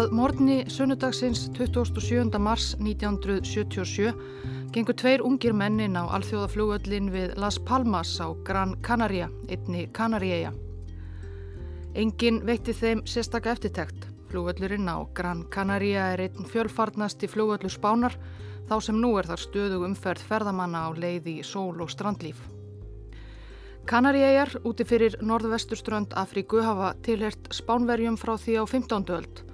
Að morgunni sunnudagsins 27. mars 1977 gengur tveir ungir mennin á alþjóðaflugöllin við Las Palmas á Gran Canaria, einni Kanaríeia. Engin veitti þeim sérstakka eftirtekt. Flugöllurinn á Gran Canaria er einn fjölfarnast í flugöllu spánar þá sem nú er þar stöðu umferð ferðamanna á leið í sól og strandlíf. Kanaríegar úti fyrir norðvesturströnd Afríku hafa tilhert spánverjum frá því á 15. öld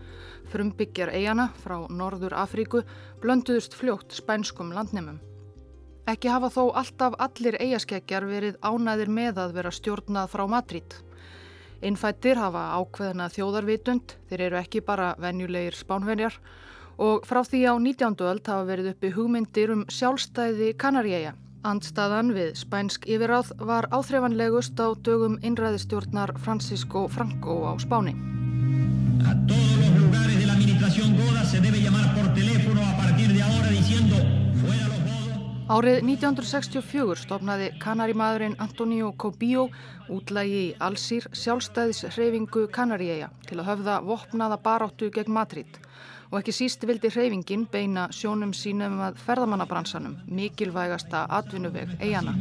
frumbyggjar eigana frá Norður Afríku blönduðust fljótt spænskum landnemum. Ekki hafa þó alltaf allir eigaskeggjar verið ánæðir með að vera stjórnað frá Madrid. Innfættir hafa ákveðna þjóðarvitund, þeir eru ekki bara venjulegir spánverjar og frá því á 19. öld hafa verið uppi hugmyndir um sjálfstæði Kanaríeia. Andstaðan við spænsk yfiráð var áþreifanlegust á dögum innræðistjórnar Francisco Franco á Spáni. Árið 1964 stofnaði kanarimaðurinn Antonio Cobillo útlægi í Allsýr sjálfstæðishreyfingu Kanaríeia til að höfða vopnaða baráttu gegn Madrid og ekki síst vildi hreyfingin beina sjónum sínum að ferðamannabransanum, mikilvægasta atvinnuveg eigana.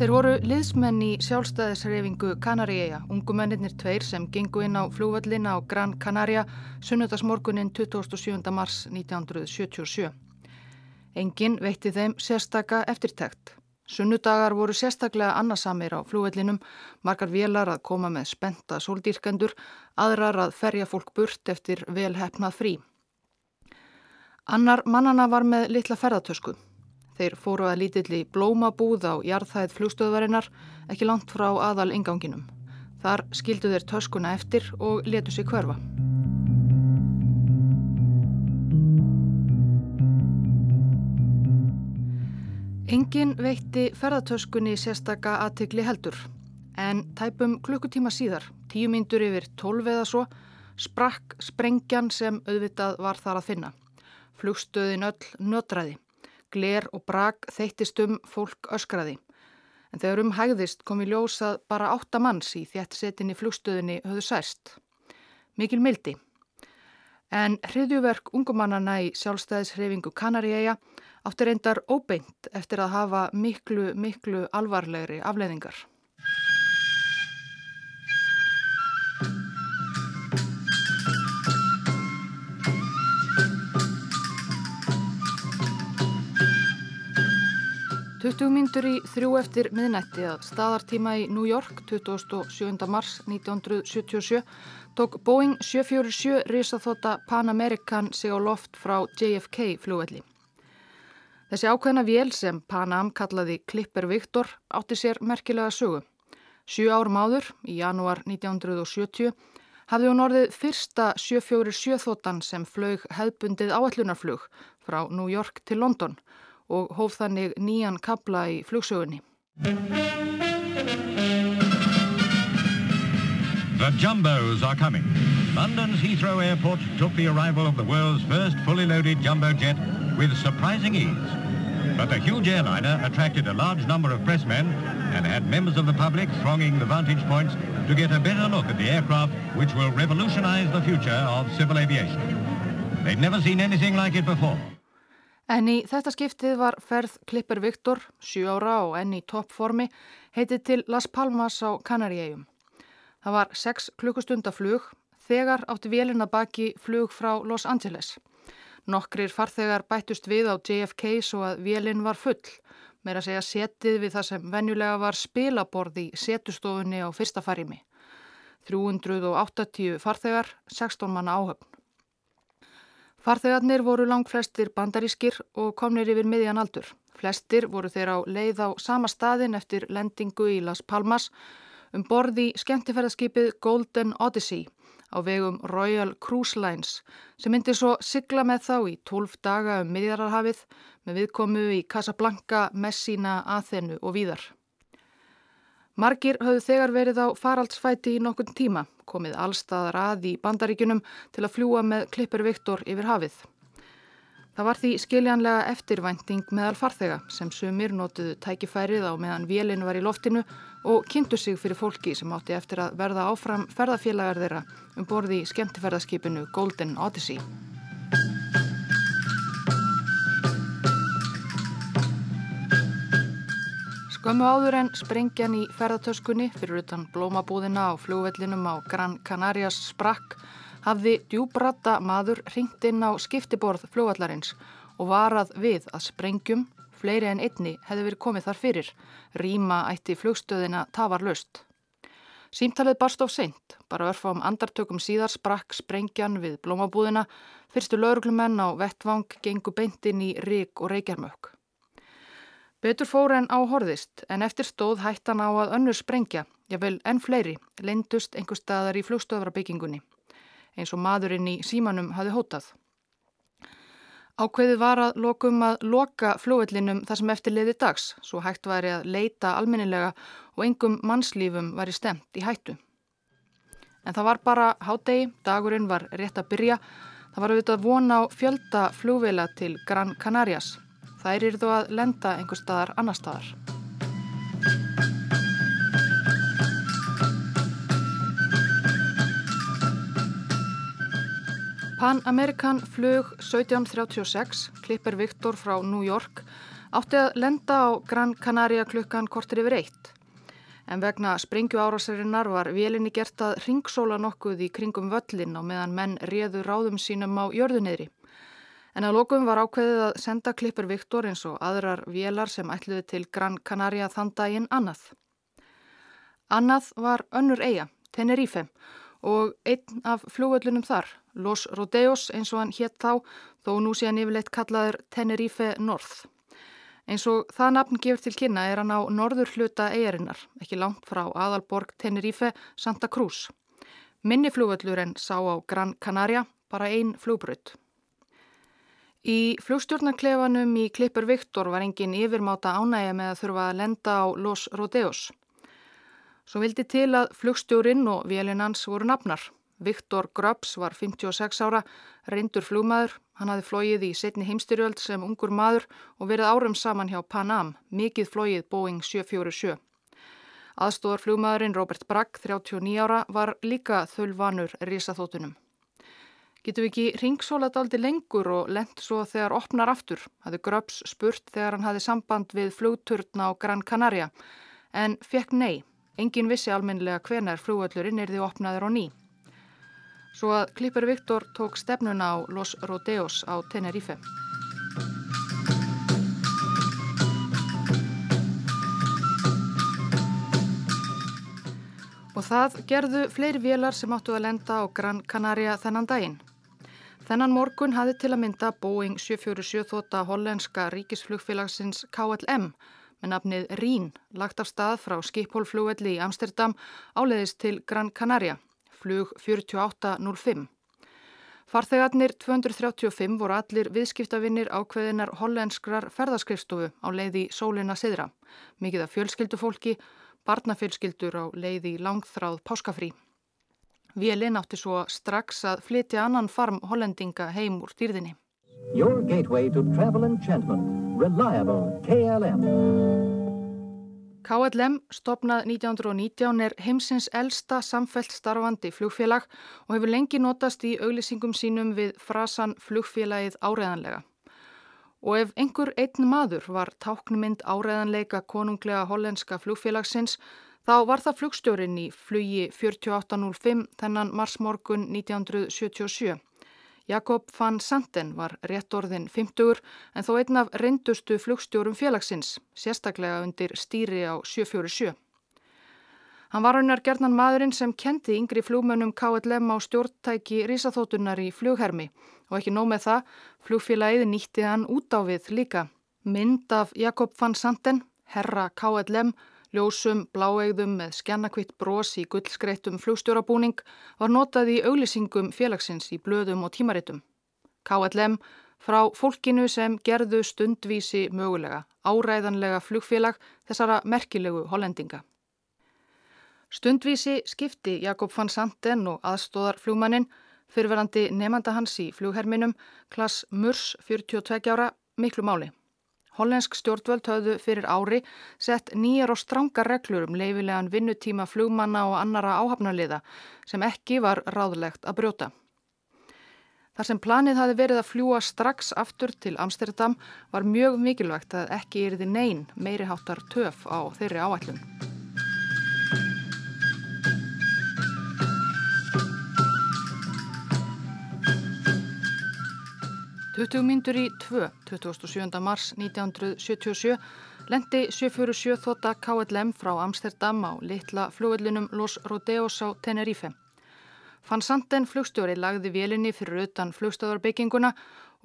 Þeir voru liðsmenn í sjálfstæðisreifingu Kanaríeia, ungumennir tveir sem gengu inn á flúvallina á Gran Canaria sunnudagsmorgunin 27. mars 1977. Engin veitti þeim sérstaka eftirtækt. Sunnudagar voru sérstaklega annarsamir á flúvallinum, margar vélar að koma með spenta sóldýrkendur, aðrar að ferja fólk burt eftir velhæfnað frí. Annar mannana var með litla ferðartösku. Þeir fóru að lítilli blómabúð á jarðhæð flugstöðvarinnar ekki langt frá aðal inganginum. Þar skildu þeir töskuna eftir og letu sig hverfa. Engin veitti ferðartöskunni sérstaka aðtegli heldur en tæpum klukkutíma síðar, tíu myndur yfir tólf eða svo, sprakk sprengjan sem auðvitað var þar að finna. Flugstöðin öll nötræði. Gler og brak þeittist um fólk öskraði. En þegar um hægðist kom í ljós að bara átta manns í þjætt setinni flugstöðinni höfðu særst. Mikil mildi. En hriðjuverk ungumannana í sjálfstæðishreyfingu Kanaríeia átti reyndar óbeint eftir að hafa miklu, miklu alvarlegri afleiðingar. 20 myndur í þrjú eftir miðnætti að staðartíma í New York 27. mars 1977 tók Boeing 747 risaþóta Pan American sig á loft frá JFK flugvelli. Þessi ákveðna vél sem Pan Am kallaði Clipper Victor átti sér merkilega sögu. Sjú árum áður, í janúar 1970, hafði hún orðið fyrsta 747 þóttan sem flög hefbundið áallunarflug frá New York til London og hóf þannig nýjan kabla í flugsögunni. The Jumbos are coming. London's Heathrow Airport took the arrival of the world's first fully loaded jumbo jet with surprising ease. But the huge airliner attracted a large number of pressmen and had members of the public thronging the vantage points to get a better look at the aircraft which will revolutionize the future of civil aviation. They'd never seen anything like it before. En í þetta skiptið var ferð Klippur Viktor, 7 ára og enn í toppformi, heitið til Las Palmas á Kanaríegjum. Það var 6 klukkustundaflug, þegar átti vélina baki flug frá Los Angeles. Nokkrir farþegar bættust við á JFK svo að vélin var full, meira að segja setið við það sem venjulega var spilaborð í setustofunni á fyrsta farimi. 380 farþegar, 16 manna áhöfn. Farþegarnir voru langt flestir bandarískir og komnir yfir miðjan aldur. Flestir voru þeir á leið á sama staðin eftir lendingu í Las Palmas um borði skemmtifæraskipið Golden Odyssey á vegum Royal Cruise Lines sem myndi svo sigla með þá í 12 daga um miðjararhafið með viðkomu í Casablanca, Messina, Athenu og víðar. Margir höfðu þegar verið á faraldsfæti í nokkun tíma, komið allstaðar að í bandaríkunum til að fljúa með Klippur Viktor yfir hafið. Það var því skiljanlega eftirvænting meðal farþega sem sumir notuðu tækifærið á meðan vélinn var í loftinu og kynntu sig fyrir fólki sem átti eftir að verða áfram ferðafélagar þeirra um borði í skemmtiferðarskipinu Golden Odyssey. Skömmu áður en sprengjan í ferðartöskunni fyrir utan blómabúðina á fljóvellinum á Gran Canarias sprakk hafði djúbrata maður ringt inn á skiptiborð fljóvallarins og varað við að sprengjum, fleiri en einni hefði verið komið þar fyrir, rýma ætti flugstöðina tafarlöst. Símtalið barst of seint, bara örfam andartökum síðar sprakk sprengjan við blómabúðina, fyrstu lauruglumenn á vettvang gengu beintinn í rík og reykjarmökk. Betur fór en á horðist en eftir stóð hættan á að önnur sprengja, jável enn fleiri, leindust einhver staðar í flugstöðvrabyggingunni, eins og maðurinn í símanum hafi hótað. Ákveðið var að lokum að loka flugvellinum þar sem eftir leiði dags, svo hægt væri að leita almennilega og engum mannslífum væri stemt í hættu. En það var bara hádegi, dagurinn var rétt að byrja, það var auðvitað vona á fjölda flugvela til Gran Canarias. Þær eru þó að lenda einhver staðar annar staðar. Pan American flug 1736, Klipper Viktor frá New York, átti að lenda á Gran Canaria klukkan kortir yfir eitt. En vegna sprengju árásarinnar var vélinni gert að ringsóla nokkuð í kringum völlin á meðan menn réðu ráðum sínum á jörðuneyri. En að lókum var ákveðið að senda klippur Viktor eins og aðrar vélar sem ætluði til Gran Canaria þann daginn annað. Annað var önnur eiga, Tenerife, og einn af fljóvöllunum þar, Los Rodeos eins og hann hétt þá, þó nú sé hann yfirleitt kallaður Tenerife North. Eins og það nafn gefur til kynna er hann á norður hluta eigarinnar, ekki langt frá aðalborg Tenerife, Santa Cruz. Minni fljóvöllur en sá á Gran Canaria, bara einn fljóbrödd. Í flugstjórnarklefanum í Klippur Viktor var engin yfirmáta ánægja með að þurfa að lenda á Los Rodeos. Svo vildi til að flugstjórin og vélinans voru nafnar. Viktor Grubbs var 56 ára, reyndur flugmaður. Hann hafði flóið í setni heimstyrjöld sem ungur maður og verið árum saman hjá Pan Am, mikið flóið Boeing 747. Aðstóðar flugmaðurinn Robert Bragg, 39 ára, var líka þölvanur risaþótunum. Getur við ekki ringsólat aldrei lengur og lent svo þegar opnar aftur, hafði Gröps spurt þegar hann hafði samband við flugturna á Gran Canaria, en fekk nei, engin vissi almenlega hvenar flugvöllurinn er því opnaður á ný. Svo að Klippur Viktor tók stefnuna á Los Rodeos á Tenerife. Og það gerðu fleiri vélar sem áttu að lenda á Gran Canaria þennan daginn. Þennan morgun hafði til að mynda Boeing 747 þóta hollenska ríkisflugfélagsins KLM með nafnið Rín lagt af stað frá skiphólflugvelli í Amsterdam áleiðist til Gran Canaria, flug 4805. Farþegarnir 235 voru allir viðskiptavinnir ákveðinar hollenskrar ferðarskrifstofu á leiði Sólina Sidra, mikið af fjölskyldufólki, barnafjölskyldur á leiði langþráð páskafrí. Vélinn átti svo strax að flytja annan farm hollendinga heim úr dýrðinni. Your gateway to travel enchantment. Reliable KLM. KLM, stopnað 1919, er heimsins elsta samfelt starfandi flugfélag og hefur lengi notast í auglýsingum sínum við frasan flugfélagið áreðanlega. Og ef einhver einn maður var táknumind áreðanleika konunglega hollenska flugfélagsins, Þá var það flugstjórin í flugi 4805 þennan marsmorgun 1977. Jakob van Santen var rétt orðin 50 en þó einn af reyndustu flugstjórum félagsins, sérstaklega undir stýri á 747. Hann var raunar gerðnan maðurinn sem kendi yngri flugmönnum KLM á stjórntæki risaþótunar í flughermi og ekki nóg með það, flugfélagið nýtti hann út á við líka. Mynd af Jakob van Santen, herra KLM, Ljósum, bláegðum með skjannakvitt bros í gullskreittum flugstjórabúning var notað í auglýsingum félagsins í blöðum og tímaritum. KLM frá fólkinu sem gerðu stundvísi mögulega, áræðanlega flugfélag þessara merkilegu hollendinga. Stundvísi skipti Jakob van Santen og aðstóðar flugmannin Fyrverandi nefnda hans í flugherminum, klass Murs 42 ára, miklu máli. Hollensk stjórnvöld höfðu fyrir ári sett nýjar og strángar reglur um leifilegan vinnutíma flugmanna og annara áhafnarliða sem ekki var ráðlegt að brjóta. Þar sem planið hafi verið að fljúa strax aftur til Amsterdam var mjög mikilvægt að ekki erði neyn meiri háttar töf á þeirri áætlun. 20 myndur í 2, 27. mars 1977, lendi 747 þóta KLM frá Amsterdam á litla flugvellinum Los Rodeos á Tenerife. Fann Sanden flugstjóri lagði vélinni fyrir utan flugstöðarbygginguna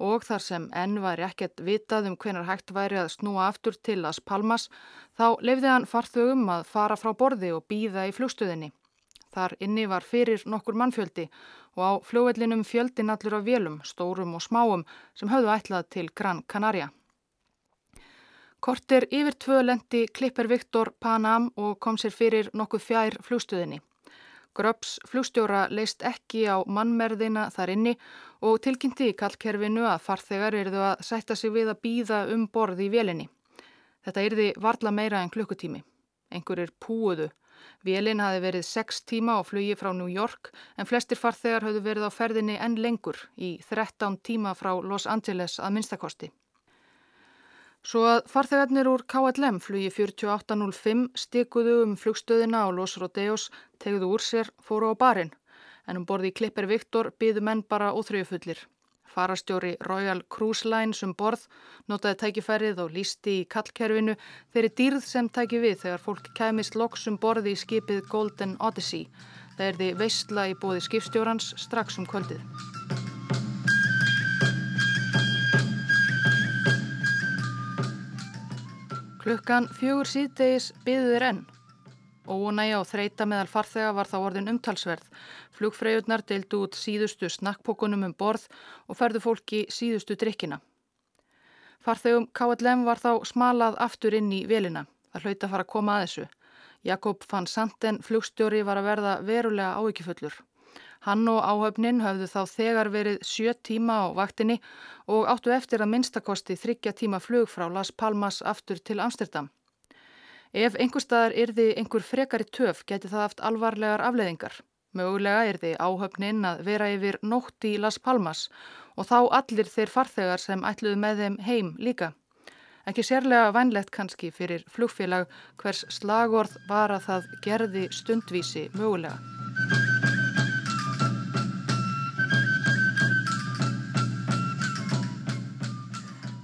og þar sem enn væri ekkert vitað um hvenar hægt væri að snúa aftur til Las Palmas, þá lefði hann farþögum að fara frá borði og býða í flugstöðinni. Þar inni var fyrir nokkur mannfjöldi og á fljóvellinum fjöldin allur á vélum, stórum og smáum sem höfðu ætlað til Gran Canaria. Kortir yfir tvö lendi klippar Viktor Panam og kom sér fyrir nokkuð fjær flugstöðinni. Gröps flugstjóra leist ekki á mannmerðina þar inni og tilkynnti í kallkerfinu að farþegar erðu að sætta sig við að býða um borð í vélinni. Þetta yrði varla meira en klukkutími. Engur er púuðu Vélinn hafi verið 6 tíma á flugi frá New York en flestir farþegar hafðu verið á ferðinni enn lengur í 13 tíma frá Los Angeles að minnstakosti. Svo að farþegarnir úr KLM flugi 4805 stikuðu um flugstöðina á Los Rodeos, tegðu úr sér, fóru á barinn en um borði í Klipper Viktor byðu menn bara óþrjöfullir. Farastjóri Royal Cruise Lines um borð notaði tækifærið og lísti í kallkerfinu þeirri dýrð sem tæki við þegar fólk kæmist loks um borði í skipið Golden Odyssey. Það er því veistla í bóði skipstjórans strax um kvöldið. Klukkan fjögur síðdegis byðuður enn. Ónægja og þreita meðal farþega var þá orðin umtalsverð. Flugfreyjurnar deildu út síðustu snakkpókunum um borð og ferðu fólki síðustu drikkina. Farþegum KLM var þá smalað aftur inn í velina. Það hlauta fara að koma að þessu. Jakob van Santen, flugstjóri, var að verða verulega áekifullur. Hann og áhöfnin höfðu þá þegar verið sjö tíma á vaktinni og áttu eftir að minnstakosti þryggja tíma flug frá Las Palmas aftur til Amsterdam. Ef einhver staðar yrði einhver frekari töf geti það haft alvarlegar afleðingar. Mögulega yrði áhöfnin að vera yfir nótt í Las Palmas og þá allir þeir farþegar sem ætluðu með þeim heim líka. Ekki sérlega vænlegt kannski fyrir flugfélag hvers slagorð var að það gerði stundvísi mögulega.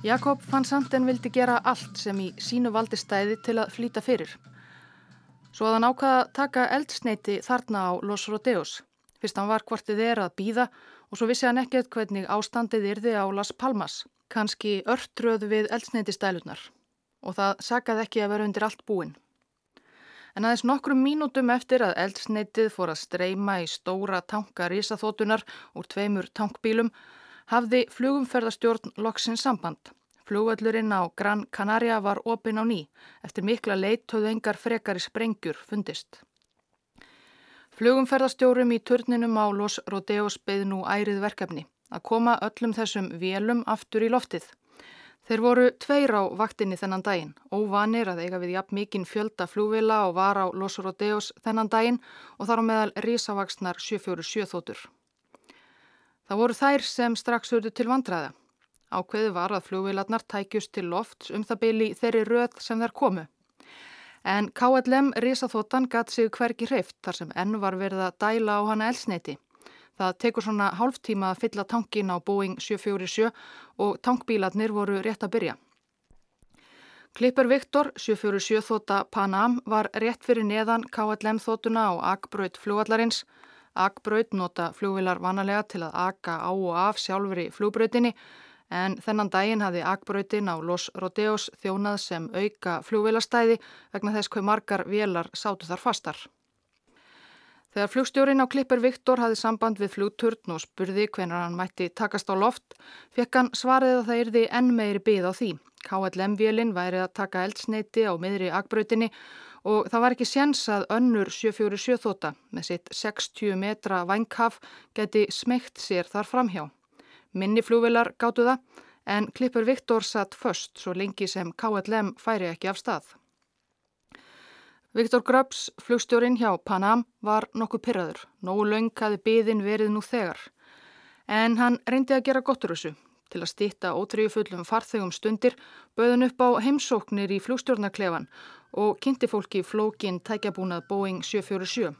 Jakob van Sanden vildi gera allt sem í sínu valdi stæði til að flýta fyrir. Svo að hann ákvaða taka eldsneiti þarna á Los Rodeos. Fyrst hann var hvortið er að býða og svo vissi hann ekkert hvernig ástandið yrði á Las Palmas. Kanski örtröð við eldsneiti stælunar. Og það sagaði ekki að vera undir allt búin. En aðeins nokkrum mínútum eftir að eldsneitið fór að streyma í stóra tanka risaþótunar úr tveimur tankbílum hafði flugumferðarstjórn loksins samband. Flugvöllurinn á Gran Canaria var opin á ný. Eftir mikla leitt höfðu engar frekari sprengjur fundist. Flugumferðarstjórum í turninum á Los Rodeos beð nú ærið verkefni að koma öllum þessum vélum aftur í loftið. Þeir voru tveir á vaktinni þennan daginn, óvanir að eiga við jafn mikinn fjölda flúvila og var á Los Rodeos þennan daginn og þar á meðal risavaksnar 747 þótur. Það voru þær sem strax hörðu til vandraða. Ákveði var að fljóvilarnar tækjust til loft um það byli þeirri röð sem þær komu. En KLM risaþóttan gatt sig hverki hreift þar sem enn var verið að dæla á hana elsneiti. Það tekur svona hálftíma að fylla tankin á Boeing 747 og tankbílarnir voru rétt að byrja. Klippur Viktor, 747 þóta Panam, var rétt fyrir neðan KLM þótuna á Akbraut fljóvallarins Akbraut nota fljóvilar vanalega til að aka á og af sjálfur í fljóbrautinni en þennan daginn hafði Akbrautin á Los Rodeos þjónað sem auka fljóvilastæði vegna þess hvað margar vélar sátu þar fastar. Þegar flugstjórin á Klippur Viktor hafði samband við flugturn og spurði hvenar hann mætti takast á loft, fekk hann svarið að það yrði enn meiri byð á því. KLM-vélinn væri að taka eldsneiti á miðri akbröytinni og það var ekki séns að önnur 747 þóta með sitt 60 metra vanghaf geti smegt sér þar framhjá. Minni flugvilar gáttu það en Klippur Viktor satt först svo lengi sem KLM færi ekki af stað. Viktor Grubbs, flugstjórin hjá Panam, var nokkuð pyrraður. Nógu laung hafi byðin verið nú þegar. En hann reyndi að gera gottur þessu. Til að stýtta ótrýjufullum farþegum stundir bauðun upp á heimsóknir í flugstjórnarklefan og kynnti fólki flókin tækjabúnað Boeing 747.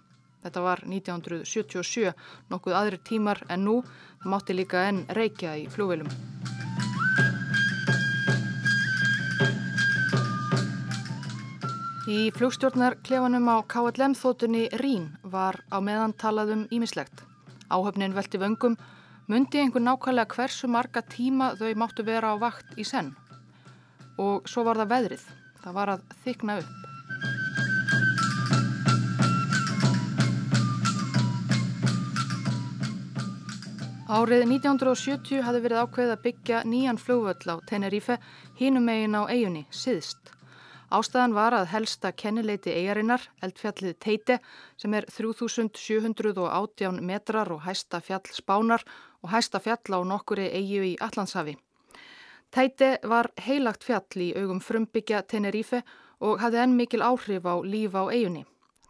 Þetta var 1977, nokkuð aðri tímar en nú. Mátti líka enn reykja í flugvelum. Í flugstjórnarklefanum á KLM þóttunni Rín var á meðan talað um ímislegt. Áhöfnin velti vöngum, myndi einhver nákvæmlega hversu marga tíma þau máttu vera á vakt í senn. Og svo var það veðrið. Það var að þykna upp. Árið 1970 hafði verið ákveð að byggja nýjan flugvöll á Tenerife hínum megin á eigunni, Siðst. Ástæðan var að helsta kennileiti eigarinnar, eldfjallið Teite, sem er 3718 metrar og hæsta fjall Spánar og hæsta fjall á nokkuri eigu í Allandshafi. Teite var heilagt fjall í augum frumbyggja Tenerife og hafði enn mikil áhrif á líf á eigunni.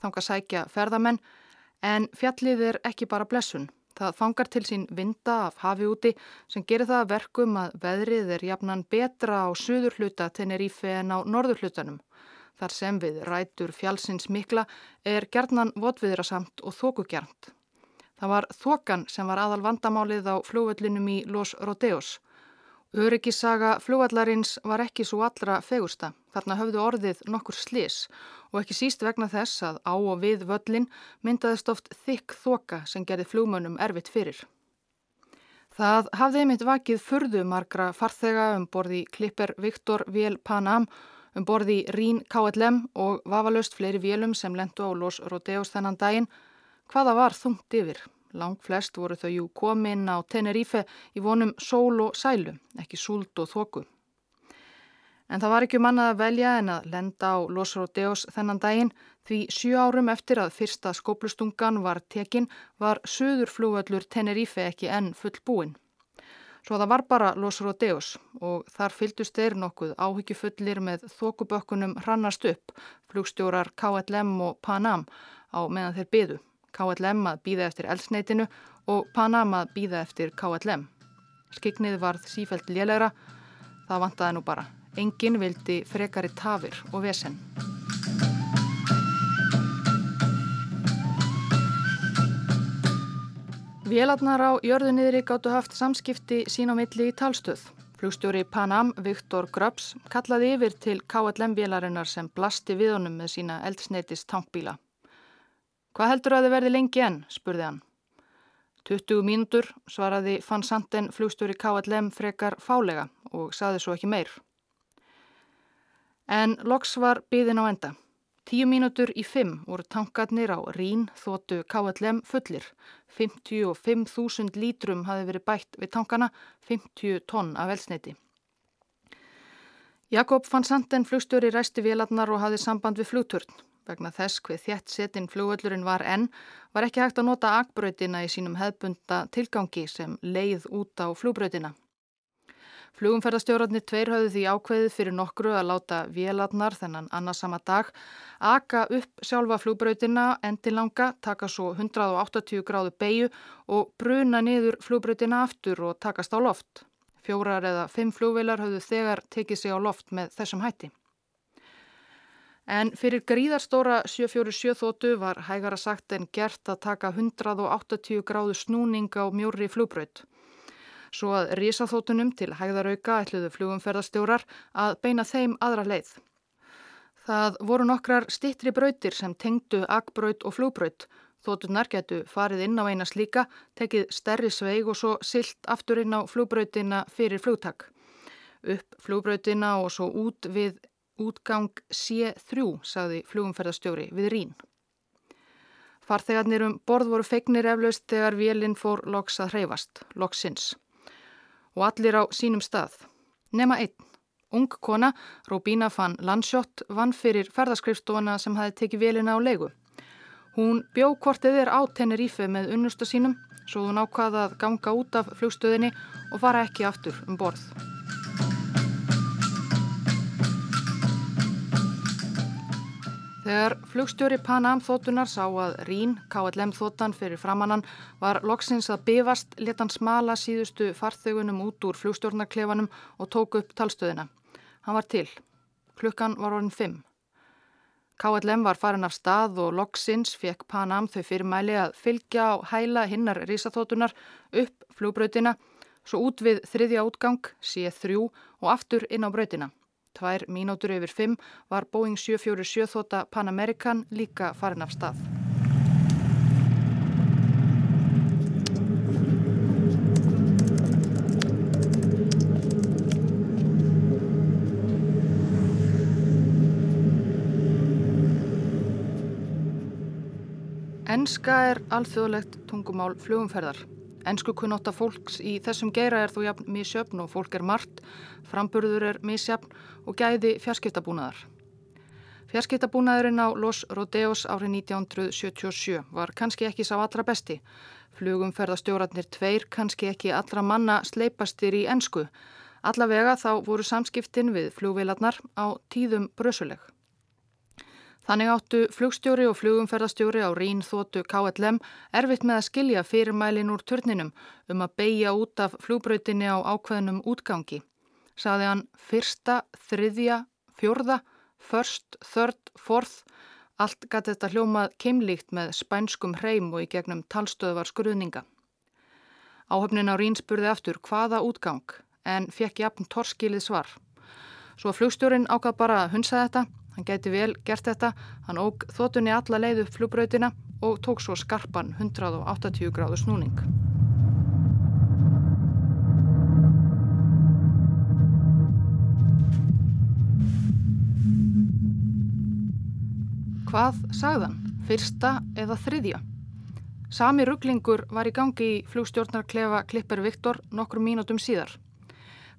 Þánga sækja ferðamenn, en fjallið er ekki bara blessun. Það fangar til sín vinda af hafi úti sem gerir það verkum að veðrið er jafnan betra á suður hluta Tenerife en á norður hlutanum. Þar sem við rætur fjálsins mikla er gerðnan votviðrasamt og þókugjernt. Það var þokan sem var aðal vandamálið á fljóvöllinum í Los Rodeos. Öryggisaga fljóvallarins var ekki svo allra fegursta. Þarna höfðu orðið nokkur slis og ekki síst vegna þess að á og við völlin myndaðist oft þykk þoka sem gerði flúmönnum erfitt fyrir. Það hafði einmitt vakið furðu margra farþega um borði Klipper Viktor Vél Panam, um borði Rín KLM og vafalöst fleiri vélum sem lendu á Los Rodeos þennan daginn. Hvaða var þungt yfir? Lang flest voru þau jú komin á Tenerife í vonum sól og sælu, ekki súld og þoku. En það var ekki um annað að velja en að lenda á Los Rodeos þennan daginn því sjú árum eftir að fyrsta skóplustungan var tekin var söðurflúvöllur Tenerife ekki enn full búin. Svo það var bara Los Rodeos og þar fyldust þeir nokkuð áhyggjufullir með þokubökkunum hrannast upp, flugstjórar KLM og Panam á meðan þeir byðu. KLM að býða eftir elsneitinu og Panam að býða eftir KLM. Skiknið varð sífælt lélæra, það vantaði nú bara. Engin vildi frekari tafir og vesen. Vélarnar á jörðunniðri gáttu haft samskipti sín á milli í talstöð. Flugstjóri Panam, Viktor Grubbs, kallaði yfir til KLM-vélarinnar sem blasti við honum með sína eldsneitist tankbíla. Hvað heldur að þið verði lengi enn, spurði hann. 20 mínútur, svaraði Fann Sanden flugstjóri KLM frekar fálega og saði svo ekki meir. En loks var byðin á enda. Tíu mínútur í fimm voru tankarnir á Rín þóttu KLM fullir. 55.000 lítrum hafi verið bætt við tankana, 50 tonn af elsneiti. Jakob fann Sanden flugstjóri ræsti vélarnar og hafði samband við flugturn. Vegna þess hver þjætt setin flugvöllurinn var enn var ekki hægt að nota akbröytina í sínum hefbunda tilgangi sem leið út á flugbröytina. Flugumferðarstjórarnir tveir hafði því ákveðið fyrir nokkru að láta vélarnar þennan annarsama dag aka upp sjálfa flugbrautina endilanga, taka svo 180 gráðu beigju og bruna niður flugbrautina aftur og takast á loft. Fjórar eða fimm flugvilar hafðu þegar tekið sig á loft með þessum hætti. En fyrir gríðarstóra 747 þóttu var hægara sagt en gert að taka 180 gráðu snúning á mjóri flugbraut. Svo að risaþótunum til hægðarauka ætluðu flugumferðarstjórar að beina þeim aðra leið. Það voru nokkrar stittri brautir sem tengdu akbraut og flugbraut. Þótunar getu farið inn á eina slíka, tekið stærri sveig og svo silt aftur inn á flugbrautina fyrir flugtak. Upp flugbrautina og svo út við útgang C3, sagði flugumferðarstjóri við Rín. Farþegarnir um borð voru feignir eflaust þegar vélinn fór loks að hreyfast, loksins. Og allir á sínum stað. Nema einn. Ung kona, Robína van Landsjótt, vann fyrir ferðaskrifstofana sem hafi tekið vélina á leigu. Hún bjó kortið er á Tenerife með unnustu sínum, svo hún ákvaða að ganga út af flugstöðinni og fara ekki aftur um borð. Þegar flugstjóri Pan-Am þóttunar sá að Rín, KLM þóttan fyrir framannan, var loksins að bifast letan smala síðustu farþögunum út úr flugstjórnarklefanum og tók upp talstöðina. Hann var til. Klukkan var orðin 5. KLM var farin af stað og loksins fekk Pan-Am þau fyrirmæli að fylgja á hæla hinnar risaþóttunar upp flugbrautina, svo út við þriðja útgang, C3 og aftur inn á brautina. Tvær mínútur yfir fimm var Boeing 747 þóta Pan American líka farin af stað. Enska er alþjóðlegt tungumál flugumferðar. Ensku kunnáta fólks í þessum geira er þó jafn misjöfn og fólk er margt, framburður er misjöfn og gæði fjarskiptabúnaðar. Fjarskiptabúnaðurinn á Los Rodeos árið 1977 var kannski ekki sá allra besti. Flugumferðastjóratnir tveir kannski ekki allra manna sleipastir í ensku. Allavega þá voru samskiptin við flugveilarnar á tíðum brösuleg. Þannig áttu flugstjóri og flugumferðastjóri á Rín þóttu KLM erfitt með að skilja fyrirmælin úr turninum um að beigja út af flugbrautinni á ákveðnum útgangi. Saði hann fyrsta, þriðja, fjörða, först, þörd, forð, allt gæti þetta hljómað keimlíkt með spænskum hreim og í gegnum talstöðvar skruðninga. Áhöfnin á Rín spurði aftur hvaða útgang en fekk jafn torskilið svar. Svo flugstjórin ákvað bara að hunsa þetta Hann gæti vel gert þetta, hann óg þotunni alla leið upp flugbrautina og tók svo skarpan 180 gráðu snúning. Hvað sagðan? Fyrsta eða þriðja? Sami rugglingur var í gangi í flugstjórnarklefa Klipper Viktor nokkru mínútum síðar.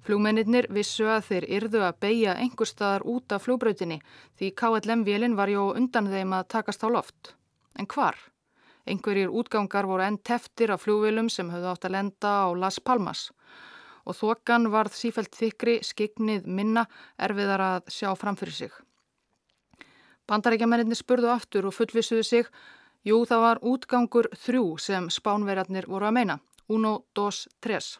Flugmennir vissu að þeir yrðu að beigja einhver staðar út af flugbrautinni því KLM-vélinn var jó undan þeim að takast á loft. En hvar? Einhverjir útgangar voru enn teftir af flugvélum sem höfðu átt að lenda á Las Palmas og þokan varð sífælt þykri, skignið, minna, erfiðar að sjá framfyrir sig. Bandarækjamennir spurðu aftur og fullvisuðu sig, jú það var útgangur þrjú sem spánverjarnir voru að meina, uno, dos, tres.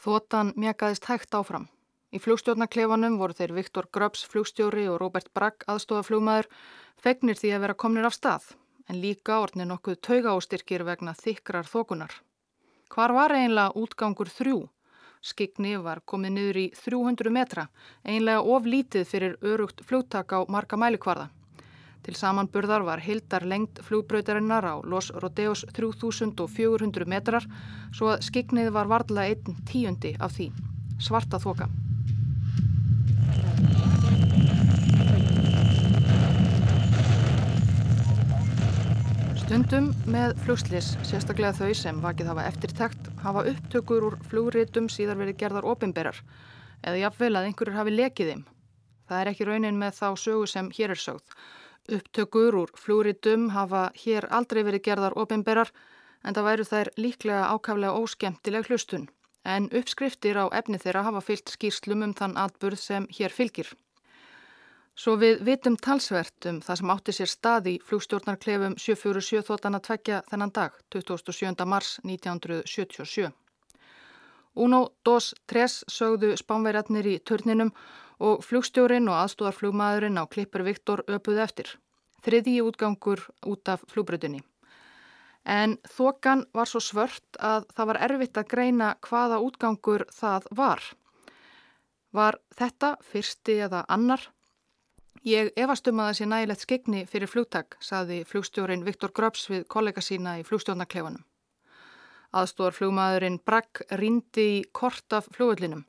Þotan mjakaðist hægt áfram. Í flugstjórnarklefanum voru þeir Viktor Gröps flugstjóri og Robert Bragg aðstofaflugmaður fegnir því að vera komnir af stað en líka orðnir nokkuð tauga ástyrkir vegna þykrar þokunar. Hvar var einlega útgangur þrjú? Skigni var komið niður í 300 metra, einlega oflítið fyrir örugt flugtak á marga mælikvarða. Til samanburðar var hildar lengt flugbrautarinnar á Los Rodeos 3400 metrar svo að skiknið var varðla einn tíundi af því. Svarta þoka. Stundum með flugslis, sérstaklega þau sem vakið hafa eftirtækt, hafa upptökur úr flugritum síðar verið gerðar ofinberar eða jafnvel að einhverjur hafi lekið þeim. Það er ekki raunin með þá sögu sem hér er sögð. Upptökur úr flúritum hafa hér aldrei verið gerðar ofinberar en það væru þær líklega ákaflega óskemtileg hlustun. En uppskriftir á efni þeirra hafa fyllt skýrslum um þann atburð sem hér fylgir. Svo við vitum talsvert um það sem átti sér stað í flugstjórnarklefum 747 þóttan að tvekja þennan dag, 27. mars 1977. Uno, dos, tres sögðu spánverjarnir í törninum og flugstjórin og aðstóðarflugmaðurinn á Klippur Viktor öpuð eftir. Þriðji útgangur út af flugbröðinni. En þokan var svo svört að það var erfitt að greina hvaða útgangur það var. Var þetta fyrsti eða annar? Ég efast um að það sé nægilegt skegni fyrir flugtak, saði flugstjórin Viktor Gröps við kollega sína í flugstjórnarklefanum. Aðstóðarflugmaðurinn Bragg rindi í kort af flugullinum.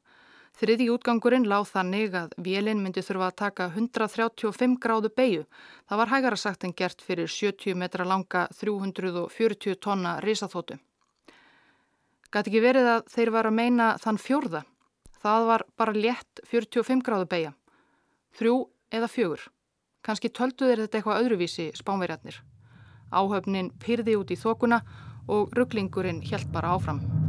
Þriði útgangurinn láð þannig að vélinn myndi þurfa að taka 135 gráðu beigju. Það var hægara sagt en gert fyrir 70 metra langa 340 tonna risaþótu. Gæti ekki verið að þeir var að meina þann fjórða. Það var bara létt 45 gráðu beigja. Þrjú eða fjögur. Kanski töldu þeir þetta eitthvað öðruvísi spánverjarnir. Áhöfnin pyrði út í þokuna og rugglingurinn helt bara áfram.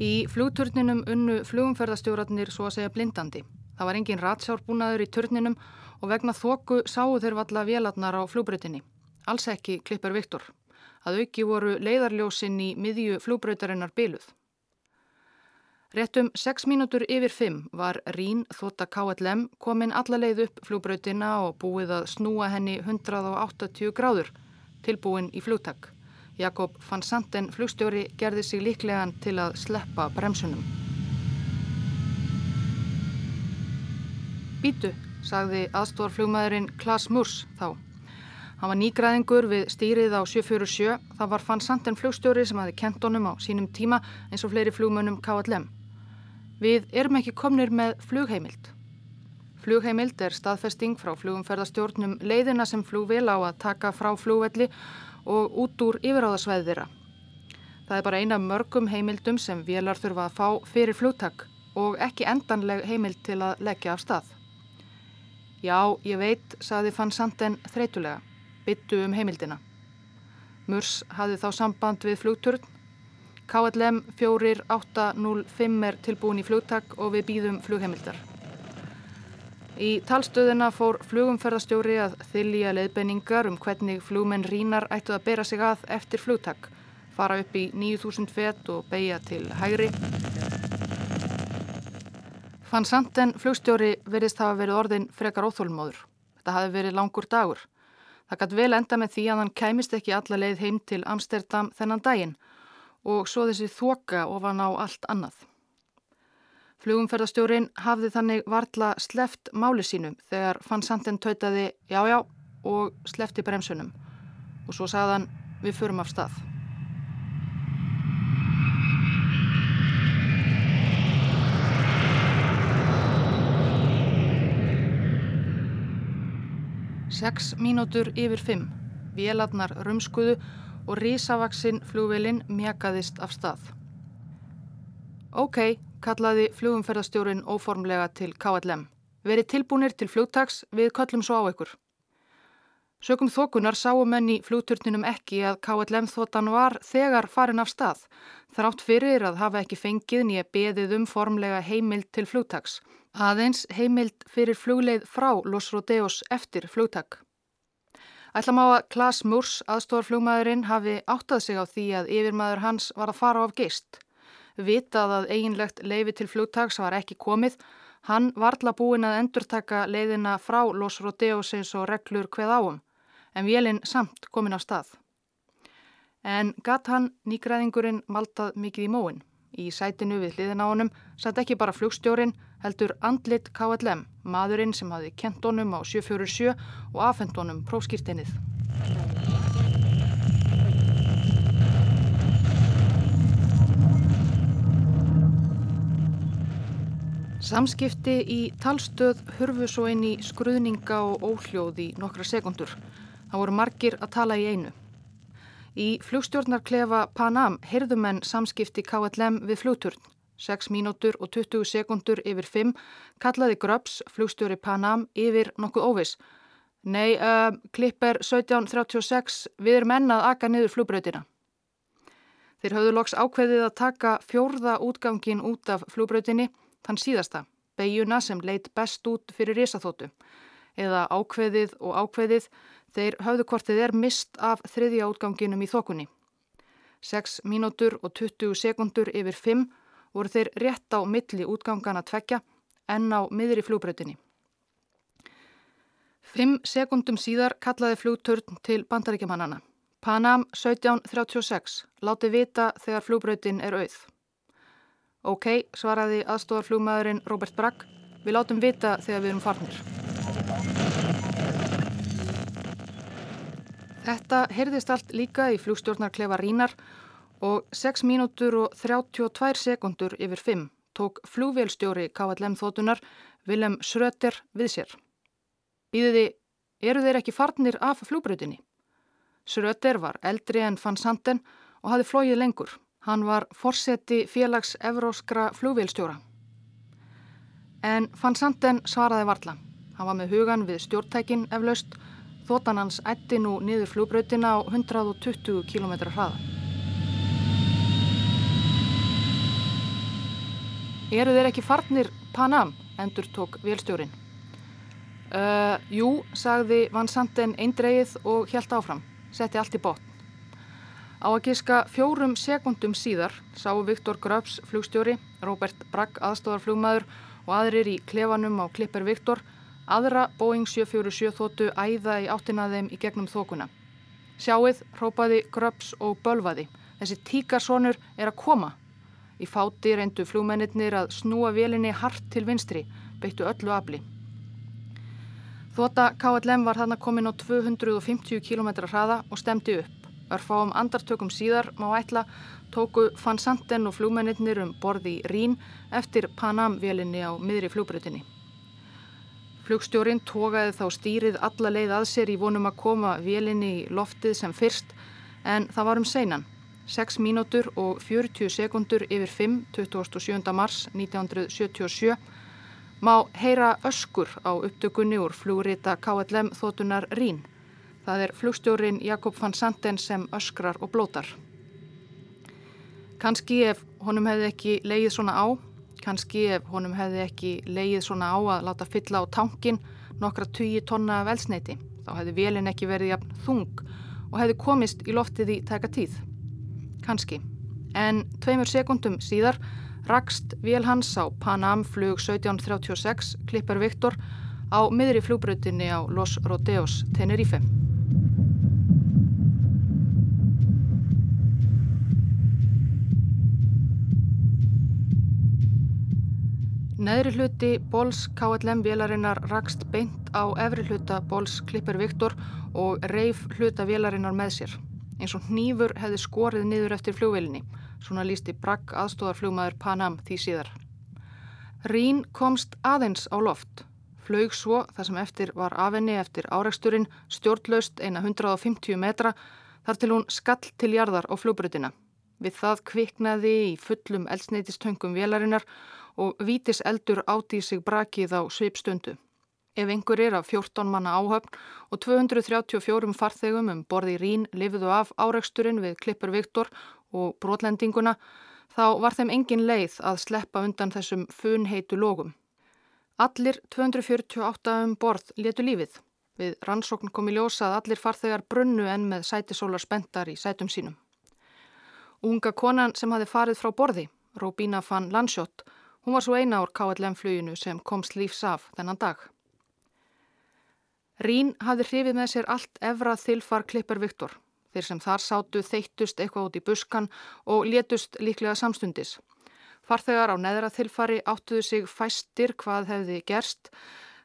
Í flugturninum unnu flugumferðastjóratnir svo að segja blindandi. Það var engin ratsjárbúnaður í turninum og vegna þóku sáu þeir valla vélarnar á flugbrötinni. Alls ekki klippar Viktor. Að auki voru leiðarljósinn í miðju flugbrötarinnar byluð. Réttum 6 mínútur yfir 5 var Rín þótt að KLM komin alla leið upp flugbrötina og búið að snúa henni 180 gráður tilbúin í flugtakk. Jakob van Santen flugstjóri gerði sig líklegan til að sleppa bremsunum. Bítu, sagði aðstórflugmaðurinn Klaas Murs þá. Hann var nýgræðingur við stýrið á 747. Það var van Santen flugstjóri sem hafi kent honum á sínum tíma eins og fleiri flugmönnum KLM. Við erum ekki komnir með flugheimild. Flugheimild er staðfesting frá flugumferðastjórnum leiðina sem flugvil á að taka frá flugvelli og út úr yfiráðasvæði þeirra. Það er bara eina mörgum heimildum sem vélar þurfa að fá fyrir flugtak og ekki endanleg heimild til að leggja af stað. Já, ég veit, saði Fann Sanden þreytulega, byttu um heimildina. Murs hafði þá samband við flugturn. KLM 4805 er tilbúin í flugtak og við býðum flugheimildar. Í talstöðuna fór flugumferðarstjóri að þylja leiðbenningar um hvernig flugmenn rínar ættu að bera sig að eftir flugtak, fara upp í 9000 fett og beigja til hægri. Fann Sanden flugstjóri verðist hafa verið orðin frekar óþólmóður. Þetta hafi verið langur dagur. Það gæti vel enda með því að hann kæmist ekki alla leið heim til Amsterdam þennan daginn og svo þessi þoka ofan á allt annað. Flugumferðarstjórin hafði þannig varla sleft máli sínum þegar fann Sanden tautaði já já og slefti bremsunum og svo sagðan við förum af stað. Seks mínútur yfir fimm, vélarnar rumskuðu og risavaksinn flugvelin mjakaðist af stað. Ok, kallaði flugumferðarstjórin óformlega til KLM. Verið tilbúinir til flugtags, við kallum svo á ykkur. Sökum þokunar sáu menn í flugturninum ekki að KLM þotan var þegar farin af stað, þrátt fyrir að hafa ekki fengið nýja beðið um formlega heimild til flugtags. Aðeins heimild fyrir flugleið frá Los Rodeos eftir flugtag. Ætlam á að Klaas Murs, aðstofarflugmaðurinn, hafi áttað sig á því að yfirmaður hans var að fara á af geist vitað að eiginlegt leifi til flugtags var ekki komið, hann varla búin að endurtaka leiðina frá Los Rodeos eins og reglur hveð áum, en vélinn samt komin á stað. En gatt hann nýgræðingurinn maltað mikið í móin. Í sætinu við hliðin á honum satt ekki bara flugstjórin, heldur andlit KLM, maðurinn sem hafi kent honum á 747 og afhengt honum prófskýrtinnið. Samskipti í talstöð hurfu svo inn í skruðninga og óhljóð í nokkra sekundur. Það voru margir að tala í einu. Í flugstjórnarklefa Panam heyrðu menn samskipti KLM við flugturn. 6 mínútur og 20 sekundur yfir 5 kallaði Gröps, flugstjóri Panam, yfir nokkuð óvis. Nei, uh, klipper 1736, við erum ennað akka niður flugbrautina. Þeir höfðu loks ákveðið að taka fjórða útgangin út af flugbrautinni þann síðasta, beiguna sem leit best út fyrir risaþótu, eða ákveðið og ákveðið þeir höfðu hvortið er mist af þriðja útganginum í þokunni. 6 mínútur og 20 sekundur yfir 5 voru þeir rétt á milli útgangana tvekja en á miðri flugbröðinni. 5 sekundum síðar kallaði flugturn til bandaríkjamannana. Panam 1736, láti vita þegar flugbröðin er auð. Ok, svaraði aðstofarflugmaðurinn Robert Bragg. Við látum vita þegar við erum farnir. Þetta heyrðist allt líka í flugstjórnarklefa Rínar og 6 mínútur og 32 sekundur yfir 5 tók flugvélstjóri KLM þótunar Vilhelm Schröter við sér. Býðiði, eru þeir ekki farnir af flugbröðinni? Schröter var eldri en Van Santen og hafði flóið lengur. Hann var forseti félags evróskra flugvélstjóra. En Van Santen svaraði varla. Hann var með hugan við stjórntækin eflaust. Þóttan hans ætti nú niður flugbröðina á 120 km hraða. Eru þeir ekki farnir Panam? endur tók vélstjórin. Uh, jú, sagði Van Santen eindreið og hjælt áfram. Setti allt í botn. Á að giska fjórum sekundum síðar sáu Viktor Gröfs flugstjóri, Robert Bragg aðstofarflugmaður og aðrir í klefanum á Klipper Viktor aðra Boeing 747 þóttu æða í áttinaðeim í gegnum þókuna. Sjáuð, rópaði Gröfs og bölvaði. Þessi tíkarsonur er að koma. Í fáti reyndu flugmennir að snúa vélinni hart til vinstri, beittu öllu afli. Þóta KLM var þarna komin á 250 km hraða og stemdi upp. Örfáum andartökum síðar má ætla tóku Van Santen og flugmennir um borði Rín eftir Panam-vélinni á miðri flugbrutinni. Flugstjórin tókaði þá stýrið alla leið að sér í vonum að koma vélinni í loftið sem fyrst en það var um seinan. 6 mínútur og 40 sekundur yfir 5, 27. mars 1977 má heyra öskur á upptökunni úr flugrita KLM þótunar Rín. Það er flugstjórin Jakob van Santen sem öskrar og blótar. Kanski ef honum hefði ekki leið svona á, kanski ef honum hefði ekki leið svona á að láta fylla á tankin nokkra 20 tonna af elsneiti, þá hefði velin ekki verið jafn þung og hefði komist í loftið í tæka tíð. Kanski. En tveimur sekundum síðar rakst vél hans á Panam flug 1736 Klippar Viktor á miðri flugbröðinni á Los Rodeos, Tenerife. Neðri hluti Bóls KLM vélarinnar rakst beint á efri hluta Bóls Klipper Viktor og reif hluta vélarinnar með sér. Eins og hnífur hefði skorið niður eftir fljóvelinni, svona lísti Bragg aðstóðarfljómaður Panam því síðar. Rín komst aðeins á loft, flög svo þar sem eftir var afenni eftir áreiksturinn stjórnlaust eina 150 metra þar til hún skall til jarðar á fljóbrutina. Við það kviknaði í fullum eldsneitistöngum vélarinnar og vítis eldur áti í sig brakið á svipstundu. Ef einhver er af 14 manna áhöfn og 234 farþegum um borði Rín lifiðu af áreiksturinn við Klippur Viktor og brotlendinguna, þá var þeim engin leið að sleppa undan þessum funheitu lógum. Allir 248 um borð letu lífið. Við rannsókn kom í ljósa að allir farþegar brunnu en með sætisólar spentar í sætum sínum. Unga konan sem hafi farið frá borði, Robína van Landsjótt, Hún var svo eina ár KLM-fluginu sem komst lífs af þennan dag. Rín hafði hrifið með sér allt efra þilfar klippar Viktor. Þeir sem þar sátu þeittust eitthvað út í buskan og létust líklega samstundis. Farþegar á neðra þilfari áttuðu sig fæstir hvað hefði gerst,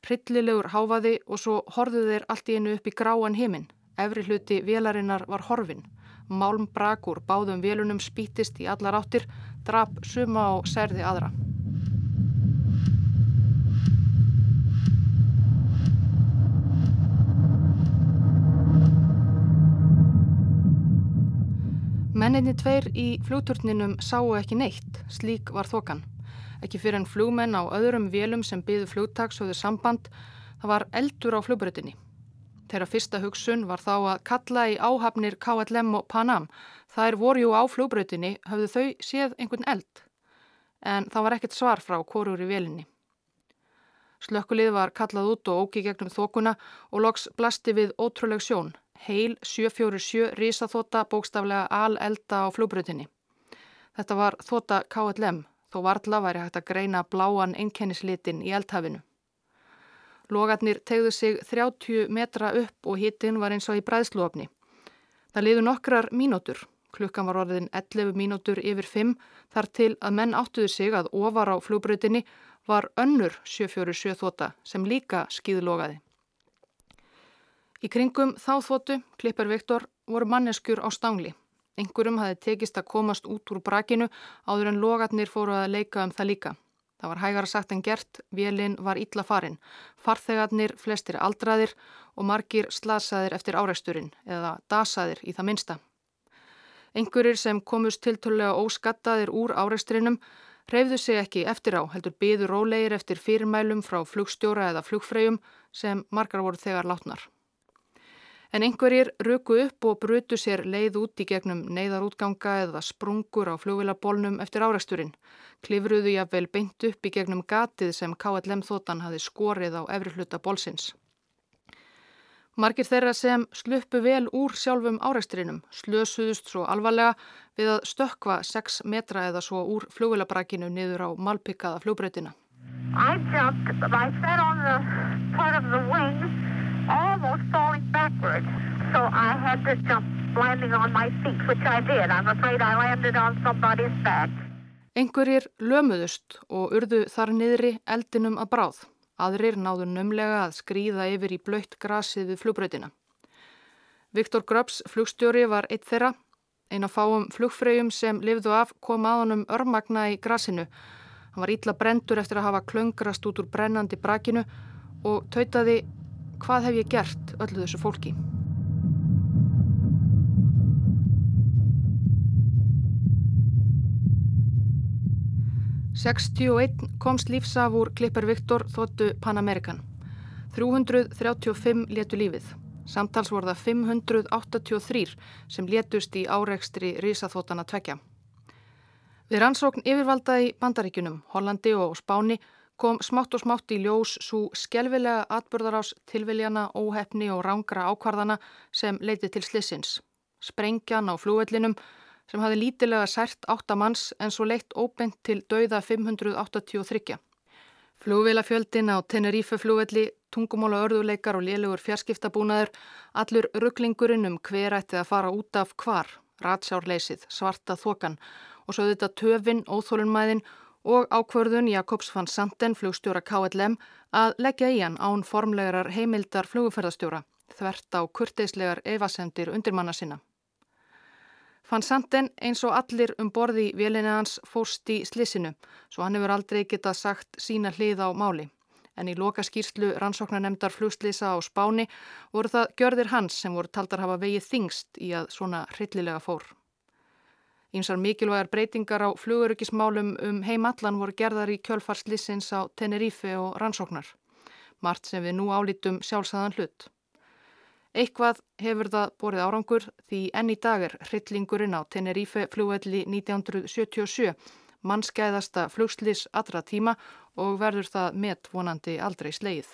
hryllilegur háfaði og svo horfðu þeir allt í einu upp í gráan heiminn. Efri hluti vélarinnar var horfin. Málmbrak úr báðum vélunum spítist í allar áttir, drap suma og særði aðra. Menninni tveir í flugturninum sáu ekki neitt, slík var þokan. Ekki fyrir en flugmenn á öðrum vélum sem byðu flugtags höfðu samband, það var eldur á flugbröðinni. Þeirra fyrsta hugsun var þá að kalla í áhafnir KLM og Panam. Þær voru jú á flugbröðinni, höfðu þau séð einhvern eld. En það var ekkert svar frá korur í vélinni. Slökkulið var kallað út og óki gegnum þokuna og loks blasti við ótrúleg sjón heil 747 risaþóta bókstaflega al-elda á flúbrutinni. Þetta var þóta KLM, þó varðla væri hægt að greina bláan einkennislitin í eldhafinu. Logarnir tegðu sig 30 metra upp og hittin var eins og í bræðsluofni. Það liðu nokkrar mínútur, klukkan var orðin 11 mínútur yfir 5, þar til að menn áttuðu sig að ofar á flúbrutinni var önnur 747 þóta sem líka skýðlogaði. Í kringum þáþvotu, klippar Viktor, voru manneskjur á stangli. Engurum hafi tekist að komast út úr brakinu áður en logatnir fóru að leika um það líka. Það var hægara sagt en gert, vélinn var ítla farin. Farþegarnir, flestir aldraðir og margir slasaðir eftir áreisturinn eða dasaðir í það minsta. Engurir sem komust tiltölulega óskattaðir úr áreisturinnum reyfðu sig ekki eftir á, heldur byður rólegir eftir fyrirmælum frá flugstjóra eða flugfreyjum sem margar voru þegar látnar. En einhverjir ruku upp og brutu sér leið út í gegnum neyðarútganga eða sprungur á flugvilabólnum eftir áreisturinn. Klifruðu jáfnvel beint upp í gegnum gatið sem KLM þóttan hafi skorið á efri hluta bólsins. Margir þeirra sem sluppu vel úr sjálfum áreisturinnum slösuðust svo alvarlega við að stökva 6 metra eða svo úr flugvilabrakinu niður á malpikaða. I jumped, I sat on the part of the wing almost falling backwards. So I had to jump landing on my feet, which I did. I'm afraid I landed on somebody's back. Einhverjir lömuðust og urðu þar niðri eldinum að bráð. Aðrir náðu nömlega að skrýða yfir í blöytt grasið við flugbröðina. Viktor Gröps flugstjóri var eitt þeirra. Einn af fáum flugfreyjum sem lifðu af kom að honum örmagna í grasinu. Hann var ítla brendur eftir að hafa klöngrast út úr brennandi brakinu og tautaði Hvað hef ég gert öllu þessu fólki? Sextíu og einn komst lífsaf úr Klippar Viktor þóttu Pan-Amerikan. 335 letu lífið. Samtals voru það 583 sem letust í áreikstri risaþótana tvekja. Við rannsókn yfirvalda í Bandaríkunum, Hollandi og Spáni kom smátt og smátt í ljós svo skjelvilega atbyrðarás tilviljana, óhefni og rángra ákvarðana sem leiti til slissins. Sprengjan á flúvellinum sem hafi lítilega sært áttamanns en svo leitt óbent til dauða 583. Flúvilafjöldin á Tenerife flúvelli, tungumóla örðuleikar og lélugur fjarskiptabúnaður, allur rugglingurinn um hver ætti að fara út af hvar, ratsjárleysið, svarta þokan og svo þetta töfin, óþólunmæðin og ákvörðun Jakobs van Santen, flugstjóra KLM, að leggja í hann án formlegarar heimildar flugferðarstjóra, þvert á kurteislegar evasendir undirmanna sinna. Van Santen eins og allir um borði vélinni hans fóst í slissinu, svo hann hefur aldrei getað sagt sína hlið á máli. En í loka skýrslu rannsóknarnemdar flugslisa á Spáni voru það gjörðir hans sem voru taldar hafa vegið þingst í að svona hryllilega fór. Ímsar mikilvægar breytingar á flugurökismálum um heimallan voru gerðar í kjölfarslissins á Tenerife og rannsóknar. Mart sem við nú álítum sjálfsæðan hlut. Eitthvað hefur það borið árangur því enn í dag er hryllingurinn á Tenerife flugvelli 1977 mannskæðasta flugslis allra tíma og verður það met vonandi aldrei sleið.